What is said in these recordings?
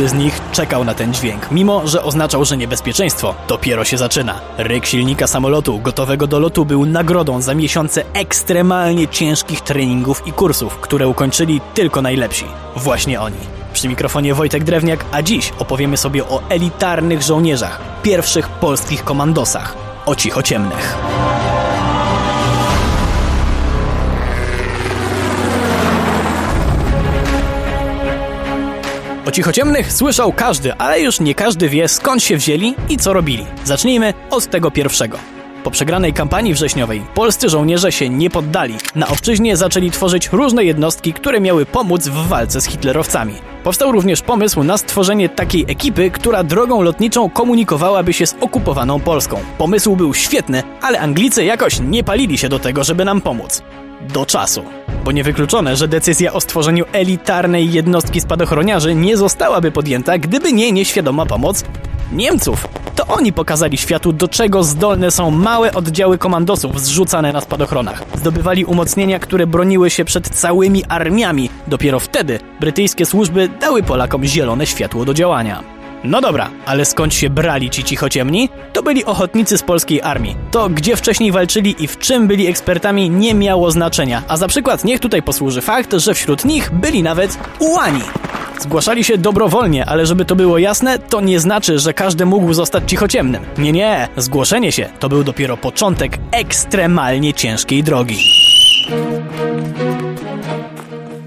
Każdy z nich czekał na ten dźwięk, mimo że oznaczał, że niebezpieczeństwo dopiero się zaczyna. Ryk silnika samolotu gotowego do lotu był nagrodą za miesiące ekstremalnie ciężkich treningów i kursów, które ukończyli tylko najlepsi. Właśnie oni. Przy mikrofonie Wojtek Drewniak, a dziś opowiemy sobie o elitarnych żołnierzach, pierwszych polskich komandosach, o cichociemnych. O cichociemnych słyszał każdy, ale już nie każdy wie skąd się wzięli i co robili. Zacznijmy od tego pierwszego. Po przegranej kampanii wrześniowej polscy żołnierze się nie poddali. Na obczyźnie zaczęli tworzyć różne jednostki, które miały pomóc w walce z hitlerowcami. Powstał również pomysł na stworzenie takiej ekipy, która drogą lotniczą komunikowałaby się z okupowaną Polską. Pomysł był świetny, ale Anglicy jakoś nie palili się do tego, żeby nam pomóc. Do czasu. Bo niewykluczone, że decyzja o stworzeniu elitarnej jednostki spadochroniarzy nie zostałaby podjęta, gdyby nie nieświadoma pomoc Niemców. To oni pokazali światu, do czego zdolne są małe oddziały komandosów zrzucane na spadochronach. Zdobywali umocnienia, które broniły się przed całymi armiami. Dopiero wtedy brytyjskie służby dały Polakom zielone światło do działania. No dobra, ale skąd się brali ci cichociemni? To byli ochotnicy z polskiej armii. To, gdzie wcześniej walczyli i w czym byli ekspertami, nie miało znaczenia. A za przykład niech tutaj posłuży fakt, że wśród nich byli nawet ułani. Zgłaszali się dobrowolnie, ale żeby to było jasne, to nie znaczy, że każdy mógł zostać cichociemnym. Nie, nie, zgłoszenie się to był dopiero początek ekstremalnie ciężkiej drogi.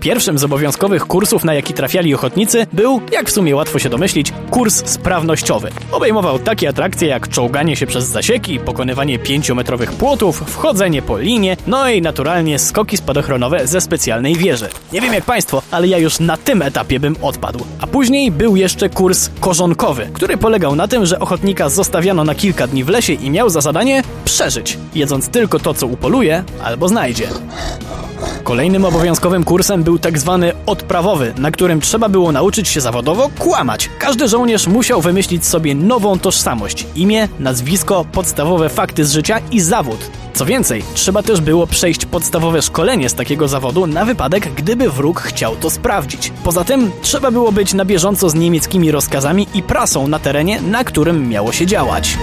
Pierwszym z obowiązkowych kursów, na jaki trafiali ochotnicy, był, jak w sumie łatwo się domyślić, kurs sprawnościowy. Obejmował takie atrakcje jak czołganie się przez zasieki, pokonywanie pięciometrowych płotów, wchodzenie po linie, no i naturalnie skoki spadochronowe ze specjalnej wieży. Nie wiem jak państwo, ale ja już na tym etapie bym odpadł. A później był jeszcze kurs korzonkowy, który polegał na tym, że ochotnika zostawiano na kilka dni w lesie i miał za zadanie przeżyć, jedząc tylko to, co upoluje albo znajdzie. Kolejnym obowiązkowym kursem był tak zwany odprawowy, na którym trzeba było nauczyć się zawodowo kłamać. Każdy żołnierz musiał wymyślić sobie nową tożsamość, imię, nazwisko, podstawowe fakty z życia i zawód. Co więcej, trzeba też było przejść podstawowe szkolenie z takiego zawodu na wypadek, gdyby wróg chciał to sprawdzić. Poza tym trzeba było być na bieżąco z niemieckimi rozkazami i prasą na terenie, na którym miało się działać.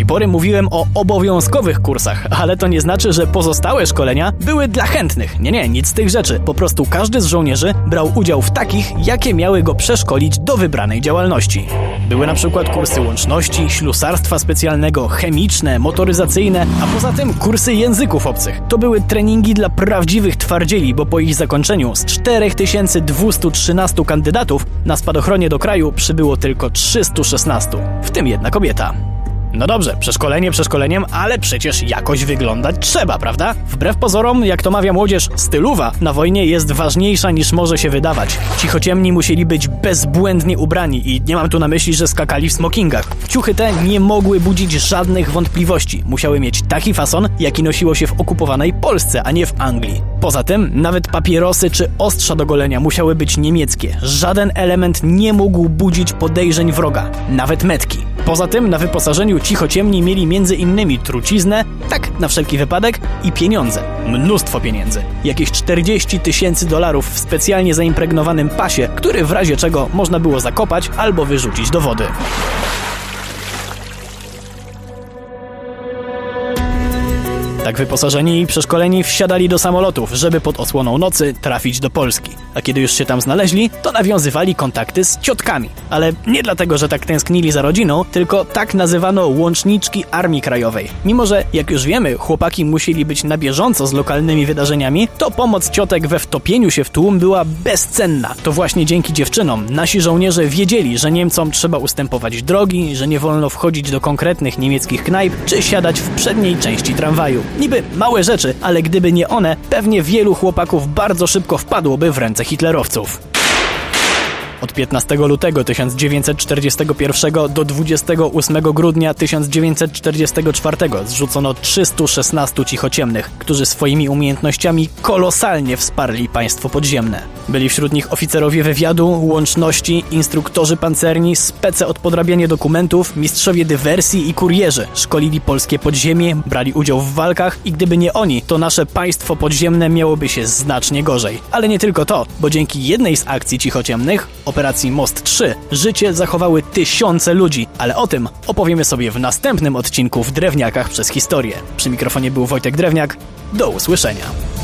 Tej pory mówiłem o obowiązkowych kursach, ale to nie znaczy, że pozostałe szkolenia były dla chętnych. Nie, nie, nic z tych rzeczy. Po prostu każdy z żołnierzy brał udział w takich, jakie miały go przeszkolić do wybranej działalności. Były na przykład kursy łączności, ślusarstwa specjalnego, chemiczne, motoryzacyjne, a poza tym kursy języków obcych. To były treningi dla prawdziwych twardzieli, bo po ich zakończeniu z 4213 kandydatów na spadochronie do kraju przybyło tylko 316, w tym jedna kobieta. No dobrze, przeszkolenie przeszkoleniem, ale przecież jakoś wyglądać trzeba, prawda? Wbrew pozorom, jak to mawia młodzież, styluwa na wojnie jest ważniejsza niż może się wydawać. Cichociemni musieli być bezbłędnie ubrani i nie mam tu na myśli, że skakali w smokingach. Ciuchy te nie mogły budzić żadnych wątpliwości. Musiały mieć taki fason, jaki nosiło się w okupowanej Polsce, a nie w Anglii. Poza tym, nawet papierosy czy ostrza do golenia musiały być niemieckie. Żaden element nie mógł budzić podejrzeń wroga, nawet metki. Poza tym na wyposażeniu cichociemni mieli innymi truciznę, tak na wszelki wypadek, i pieniądze. Mnóstwo pieniędzy. Jakieś 40 tysięcy dolarów w specjalnie zaimpregnowanym pasie, który w razie czego można było zakopać albo wyrzucić do wody. Tak wyposażeni i przeszkoleni wsiadali do samolotów, żeby pod osłoną nocy trafić do Polski. A kiedy już się tam znaleźli, to nawiązywali kontakty z ciotkami. Ale nie dlatego, że tak tęsknili za rodziną, tylko tak nazywano łączniczki Armii Krajowej. Mimo, że jak już wiemy, chłopaki musieli być na bieżąco z lokalnymi wydarzeniami, to pomoc ciotek we wtopieniu się w tłum była bezcenna. To właśnie dzięki dziewczynom nasi żołnierze wiedzieli, że Niemcom trzeba ustępować drogi, że nie wolno wchodzić do konkretnych niemieckich knajp, czy siadać w przedniej części tramwaju. Niby małe rzeczy, ale gdyby nie one, pewnie wielu chłopaków bardzo szybko wpadłoby w ręce hitlerowców. Od 15 lutego 1941 do 28 grudnia 1944 zrzucono 316 cichociemnych, którzy swoimi umiejętnościami kolosalnie wsparli państwo podziemne. Byli wśród nich oficerowie wywiadu, łączności, instruktorzy pancerni, spece od podrabiania dokumentów, mistrzowie dywersji i kurierzy. Szkolili polskie podziemie, brali udział w walkach i gdyby nie oni, to nasze państwo podziemne miałoby się znacznie gorzej. Ale nie tylko to, bo dzięki jednej z akcji cichociemnych, operacji Most 3, życie zachowały tysiące ludzi, ale o tym opowiemy sobie w następnym odcinku w Drewniakach przez historię. Przy mikrofonie był Wojtek Drewniak. Do usłyszenia.